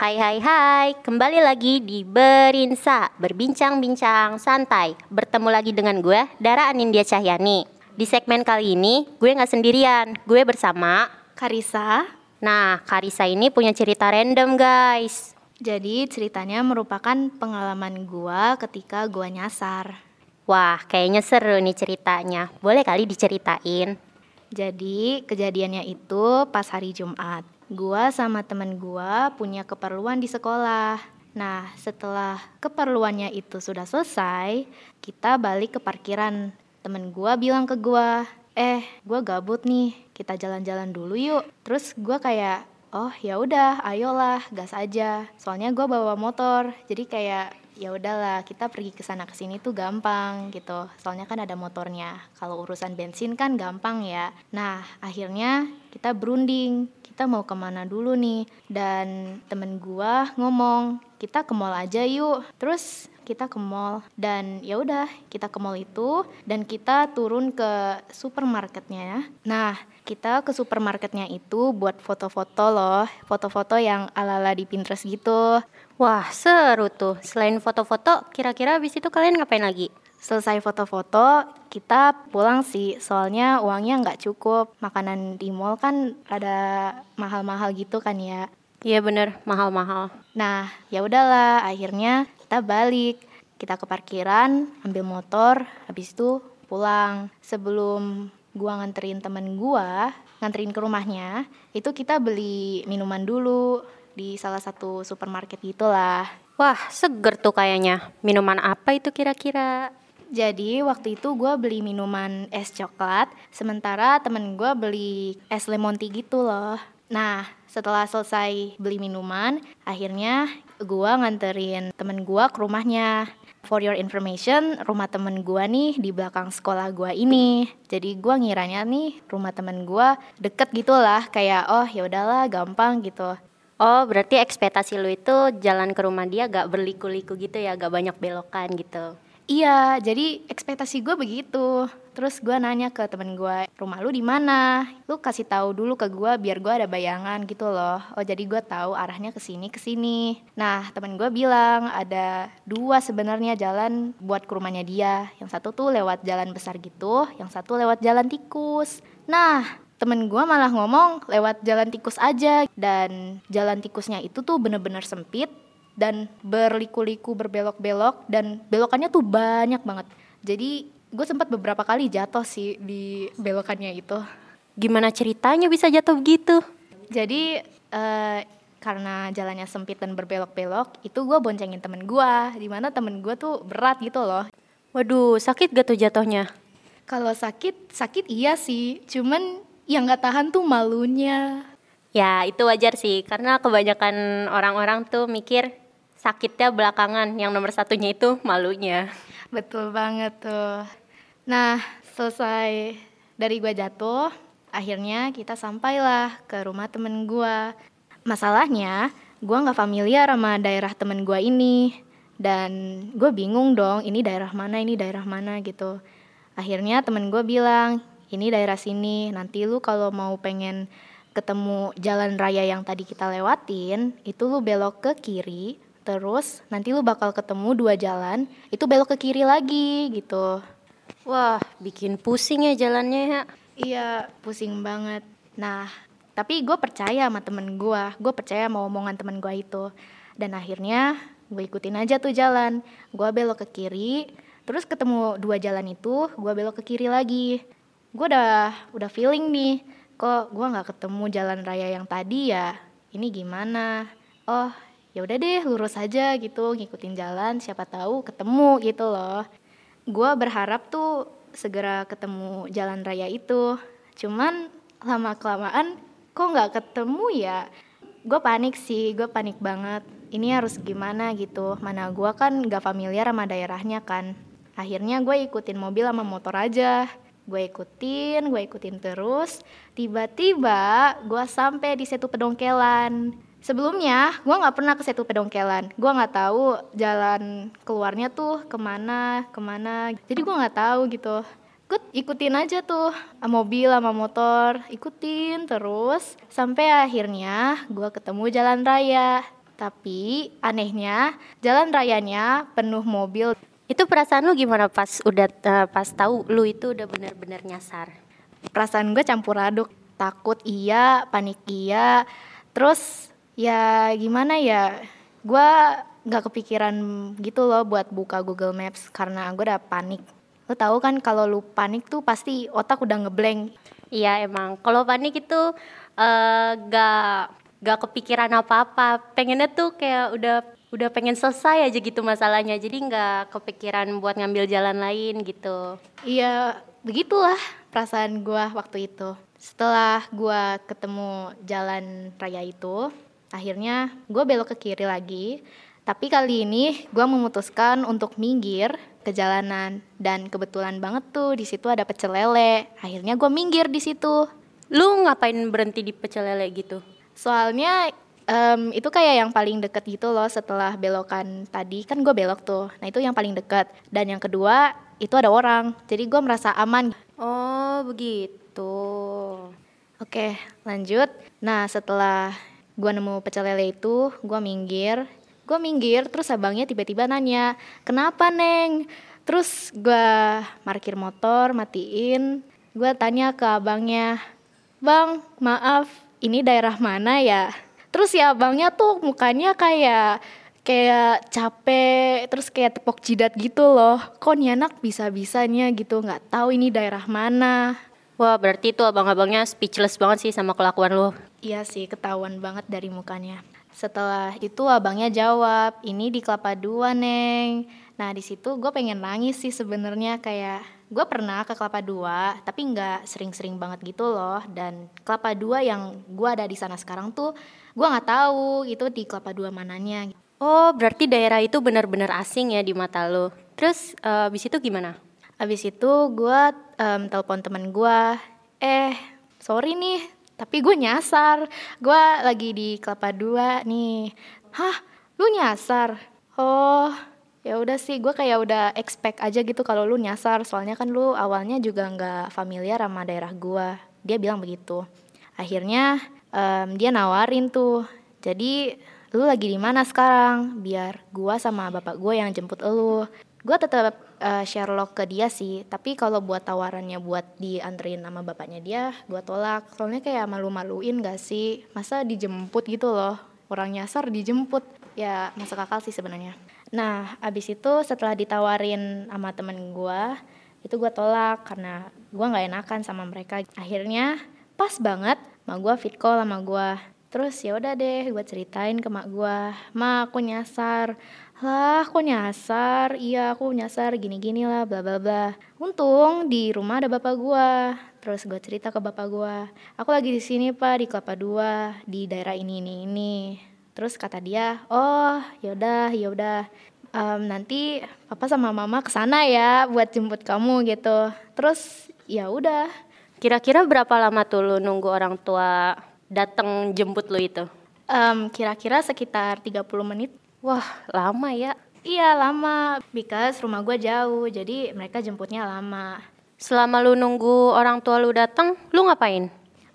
Hai hai hai, kembali lagi di Berinsa, berbincang-bincang santai. Bertemu lagi dengan gue, Dara Anindya Cahyani. Di segmen kali ini, gue nggak sendirian, gue bersama Karisa. Nah, Karisa ini punya cerita random guys. Jadi ceritanya merupakan pengalaman gua ketika gua nyasar. Wah, kayaknya seru nih ceritanya. Boleh kali diceritain? Jadi kejadiannya itu pas hari Jumat. Gua sama temen gua punya keperluan di sekolah. Nah, setelah keperluannya itu sudah selesai, kita balik ke parkiran. Temen gua bilang ke gua, "Eh, gua gabut nih. Kita jalan-jalan dulu yuk." Terus gua kayak, "Oh, ya udah, ayolah, gas aja." Soalnya gua bawa motor. Jadi kayak ya udahlah kita pergi ke sana ke sini tuh gampang gitu. Soalnya kan ada motornya. Kalau urusan bensin kan gampang ya. Nah akhirnya kita berunding. Kita mau ke mana dulu nih? Dan temen gua ngomong kita ke mall aja yuk terus kita ke mall dan ya udah kita ke mall itu dan kita turun ke supermarketnya ya nah kita ke supermarketnya itu buat foto-foto loh foto-foto yang ala-ala di Pinterest gitu Wah, seru tuh. Selain foto-foto, kira-kira habis itu kalian ngapain lagi? Selesai foto-foto, kita pulang sih. Soalnya uangnya nggak cukup. Makanan di mall kan rada mahal-mahal gitu kan ya. Iya bener, mahal-mahal. Nah, ya udahlah. Akhirnya kita balik. Kita ke parkiran, ambil motor, habis itu pulang. Sebelum gua nganterin temen gua, nganterin ke rumahnya, itu kita beli minuman dulu di salah satu supermarket gitulah. Wah, seger tuh kayaknya. Minuman apa itu kira-kira? Jadi waktu itu gue beli minuman es coklat, sementara temen gue beli es lemon tea gitu loh. Nah, setelah selesai beli minuman, akhirnya gue nganterin temen gue ke rumahnya. For your information, rumah temen gue nih di belakang sekolah gue ini. Jadi gue ngiranya nih rumah temen gue deket gitu lah, kayak oh ya udahlah gampang gitu. Oh, berarti ekspektasi lu itu jalan ke rumah dia gak berliku-liku gitu ya, gak banyak belokan gitu. Iya, jadi ekspektasi gue begitu. Terus gue nanya ke temen gue, rumah lu di mana? Lu kasih tahu dulu ke gue biar gue ada bayangan gitu loh. Oh jadi gue tahu arahnya ke sini ke sini. Nah temen gue bilang ada dua sebenarnya jalan buat ke rumahnya dia. Yang satu tuh lewat jalan besar gitu, yang satu lewat jalan tikus. Nah temen gue malah ngomong lewat jalan tikus aja dan jalan tikusnya itu tuh bener-bener sempit dan berliku-liku berbelok-belok dan belokannya tuh banyak banget. Jadi gue sempat beberapa kali jatuh sih di belokannya itu. Gimana ceritanya bisa jatuh begitu? Jadi uh, karena jalannya sempit dan berbelok-belok itu gue boncengin temen gue di mana temen gue tuh berat gitu loh. Waduh sakit gak tuh jatuhnya? Kalau sakit sakit iya sih cuman yang nggak tahan tuh malunya. Ya itu wajar sih karena kebanyakan orang-orang tuh mikir sakitnya belakangan yang nomor satunya itu malunya. Betul banget tuh. Nah selesai dari gue jatuh, akhirnya kita sampailah ke rumah temen gue. Masalahnya gue nggak familiar sama daerah temen gue ini dan gue bingung dong ini daerah mana ini daerah mana gitu. Akhirnya temen gue bilang ini daerah sini nanti lu kalau mau pengen ketemu jalan raya yang tadi kita lewatin itu lu belok ke kiri terus nanti lu bakal ketemu dua jalan itu belok ke kiri lagi gitu. Wah bikin pusing ya jalannya ya. Iya pusing banget. Nah tapi gue percaya sama temen gue gue percaya sama omongan temen gue itu. Dan akhirnya gue ikutin aja tuh jalan. Gue belok ke kiri terus ketemu dua jalan itu gue belok ke kiri lagi. Gue udah udah feeling nih kok gue nggak ketemu jalan raya yang tadi ya? Ini gimana? Oh ya udah deh lurus aja gitu ngikutin jalan siapa tahu ketemu gitu loh. Gue berharap tuh segera ketemu jalan raya itu. Cuman lama kelamaan kok nggak ketemu ya? Gue panik sih gue panik banget. Ini harus gimana gitu? Mana gue kan nggak familiar sama daerahnya kan. Akhirnya gue ikutin mobil sama motor aja. Gue ikutin gue ikutin terus. Tiba-tiba gue sampai di Setu Pedongkelan sebelumnya gue nggak pernah ke Setu Pedongkelan gue nggak tahu jalan keluarnya tuh ke mana ke mana jadi gue nggak tahu gitu gue ikutin aja tuh mobil sama motor ikutin terus sampai akhirnya gue ketemu jalan raya Tapi anehnya jalan rayanya penuh mobil. Itu perasaan lu gimana pas udah uh, pas tahu lu itu udah benar-benar nyasar? Perasaan gue campur aduk. Takut iya, panik iya. Terus ya gimana ya? Gue nggak kepikiran gitu loh buat buka Google Maps karena gue udah panik. Lo tahu kan kalau lu panik tuh pasti otak udah ngeblank. Iya emang. Kalau panik itu uh, gak gak kepikiran apa-apa. Pengennya tuh kayak udah udah pengen selesai aja gitu masalahnya. Jadi nggak kepikiran buat ngambil jalan lain gitu. Iya begitulah perasaan gue waktu itu. Setelah gue ketemu jalan raya itu, akhirnya gue belok ke kiri lagi tapi kali ini gue memutuskan untuk minggir ke jalanan dan kebetulan banget tuh di situ ada pecel lele. Akhirnya gue minggir di situ. Lu ngapain berhenti di pecel lele gitu? Soalnya um, itu kayak yang paling deket gitu loh setelah belokan tadi kan gue belok tuh. Nah itu yang paling deket. Dan yang kedua itu ada orang. Jadi gue merasa aman. Oh begitu. Oke lanjut. Nah setelah gue nemu pecel lele itu gue minggir. Gue minggir terus abangnya tiba-tiba nanya kenapa neng? Terus gue parkir motor matiin. Gue tanya ke abangnya bang maaf ini daerah mana ya? Terus ya abangnya tuh mukanya kayak kayak capek terus kayak tepok jidat gitu loh. Kok nih anak bisa bisanya gitu nggak tahu ini daerah mana. Wah berarti itu abang-abangnya speechless banget sih sama kelakuan lo. Iya sih ketahuan banget dari mukanya. Setelah itu abangnya jawab, ini di Kelapa Dua neng. Nah di situ gue pengen nangis sih sebenarnya kayak gue pernah ke Kelapa Dua, tapi nggak sering-sering banget gitu loh. Dan Kelapa Dua yang gue ada di sana sekarang tuh gue nggak tahu itu di Kelapa Dua mananya. Oh berarti daerah itu benar-benar asing ya di mata lo. Terus uh, abis itu gimana? Abis itu gue um, telepon temen gue, eh sorry nih tapi gue nyasar. Gue lagi di kelapa dua nih. Hah? Lu nyasar? Oh ya udah sih. Gue kayak udah expect aja gitu kalau lu nyasar. Soalnya kan lu awalnya juga nggak familiar sama daerah gue dia bilang begitu. Akhirnya um, dia nawarin tuh. Jadi lu lagi di mana sekarang? Biar gue sama bapak gue yang jemput lu gue tetap uh, share log ke dia sih. Tapi kalau buat tawarannya buat dianterin sama bapaknya dia gue tolak. Soalnya kayak malu-maluin gak sih? Masa dijemput gitu loh. Orang nyasar dijemput. Ya masuk akal sih sebenarnya. Nah abis itu setelah ditawarin sama temen gue itu gue tolak karena gue nggak enakan sama mereka. Akhirnya pas banget ma gue fit call sama gue terus ya udah deh gue ceritain ke mak gue ma aku nyasar lah kok nyasar. Iya aku nyasar gini-gini lah bla bla bla. Untung di rumah ada bapak gua. Terus gue cerita ke bapak gua. Aku lagi di sini pak di kelapa dua di daerah ini ini ini. Terus kata dia oh yaudah yaudah um, nanti papa sama mama ke sana ya buat jemput kamu gitu. Terus ya udah. Kira-kira berapa lama tuh lu nunggu orang tua datang jemput lu itu? Um, kira-kira sekitar 30 menit Wah, lama ya? Iya, lama. Because rumah gue jauh, jadi mereka jemputnya lama. Selama lu nunggu orang tua lu datang, lu ngapain?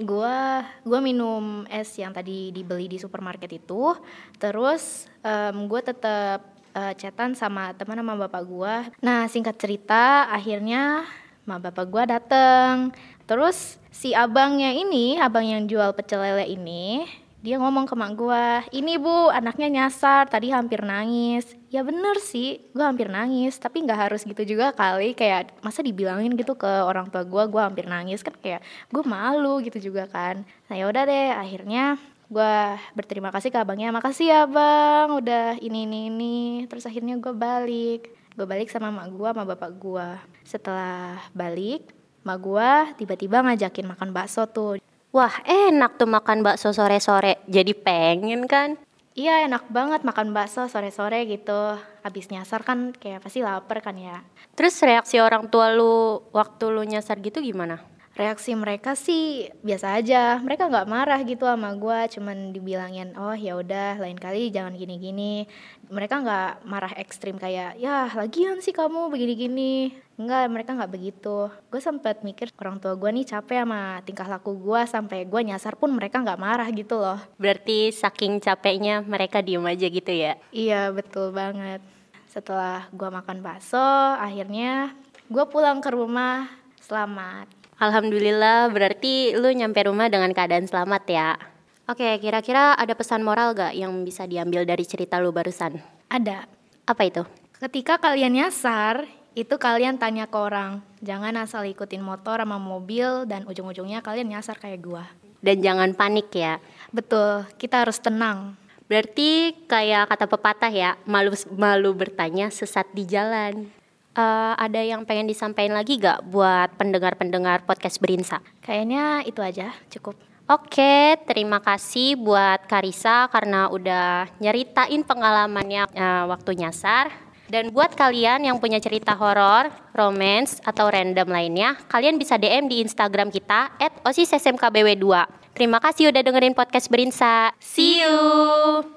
Gua gua minum es yang tadi dibeli di supermarket itu. Terus um, gue tetap uh, chatan sama teman sama bapak gue. Nah, singkat cerita, akhirnya ma bapak gue dateng. Terus si abangnya ini, abang yang jual pecel lele ini, dia ngomong ke mak gue ini bu anaknya nyasar tadi hampir nangis. Ya bener sih gue hampir nangis tapi nggak harus gitu juga kali. Kayak masa dibilangin gitu ke orang tua gue gue hampir nangis? Kan kayak gue malu gitu juga kan. Nah ya udah deh akhirnya gue berterima kasih ke abangnya. Makasih ya bang udah ini ini ini. Terus akhirnya gue balik. Gue balik sama mak gue sama bapak gue setelah balik mak gue tiba-tiba ngajakin makan bakso tuh Wah enak tuh makan bakso sore-sore, jadi pengen kan? Iya enak banget makan bakso sore-sore gitu. Abis nyasar kan kayak pasti lapar kan ya. Terus reaksi orang tua lu waktu lu nyasar gitu gimana? Reaksi mereka sih biasa aja mereka nggak marah gitu sama gue cuman dibilangin oh ya udah lain kali jangan gini-gini mereka nggak marah ekstrim kayak ya lagian sih kamu begini-gini Enggak, mereka nggak begitu. Gue sempat mikir orang tua gue nih capek sama tingkah laku gue sampai gue nyasar pun mereka nggak marah gitu loh. Berarti saking capeknya mereka diem aja gitu ya? Iya betul banget. Setelah gue makan bakso, akhirnya gue pulang ke rumah selamat. Alhamdulillah, berarti lu nyampe rumah dengan keadaan selamat ya. Oke, kira-kira ada pesan moral gak yang bisa diambil dari cerita lu barusan? Ada. Apa itu? Ketika kalian nyasar, itu kalian tanya ke orang. Jangan asal ikutin motor sama mobil dan ujung-ujungnya kalian nyasar kayak gua. Dan jangan panik ya. Betul, kita harus tenang. Berarti kayak kata pepatah ya, malu malu bertanya sesat di jalan. Uh, ada yang pengen disampaikan lagi gak buat pendengar-pendengar podcast Berinsa? Kayaknya itu aja, cukup. Oke, terima kasih buat Karisa karena udah nyeritain pengalamannya uh, waktu nyasar. Dan buat kalian yang punya cerita horor, romance, atau random lainnya, kalian bisa DM di Instagram kita at osissmkbw2. Terima kasih udah dengerin podcast Berinsa. See you!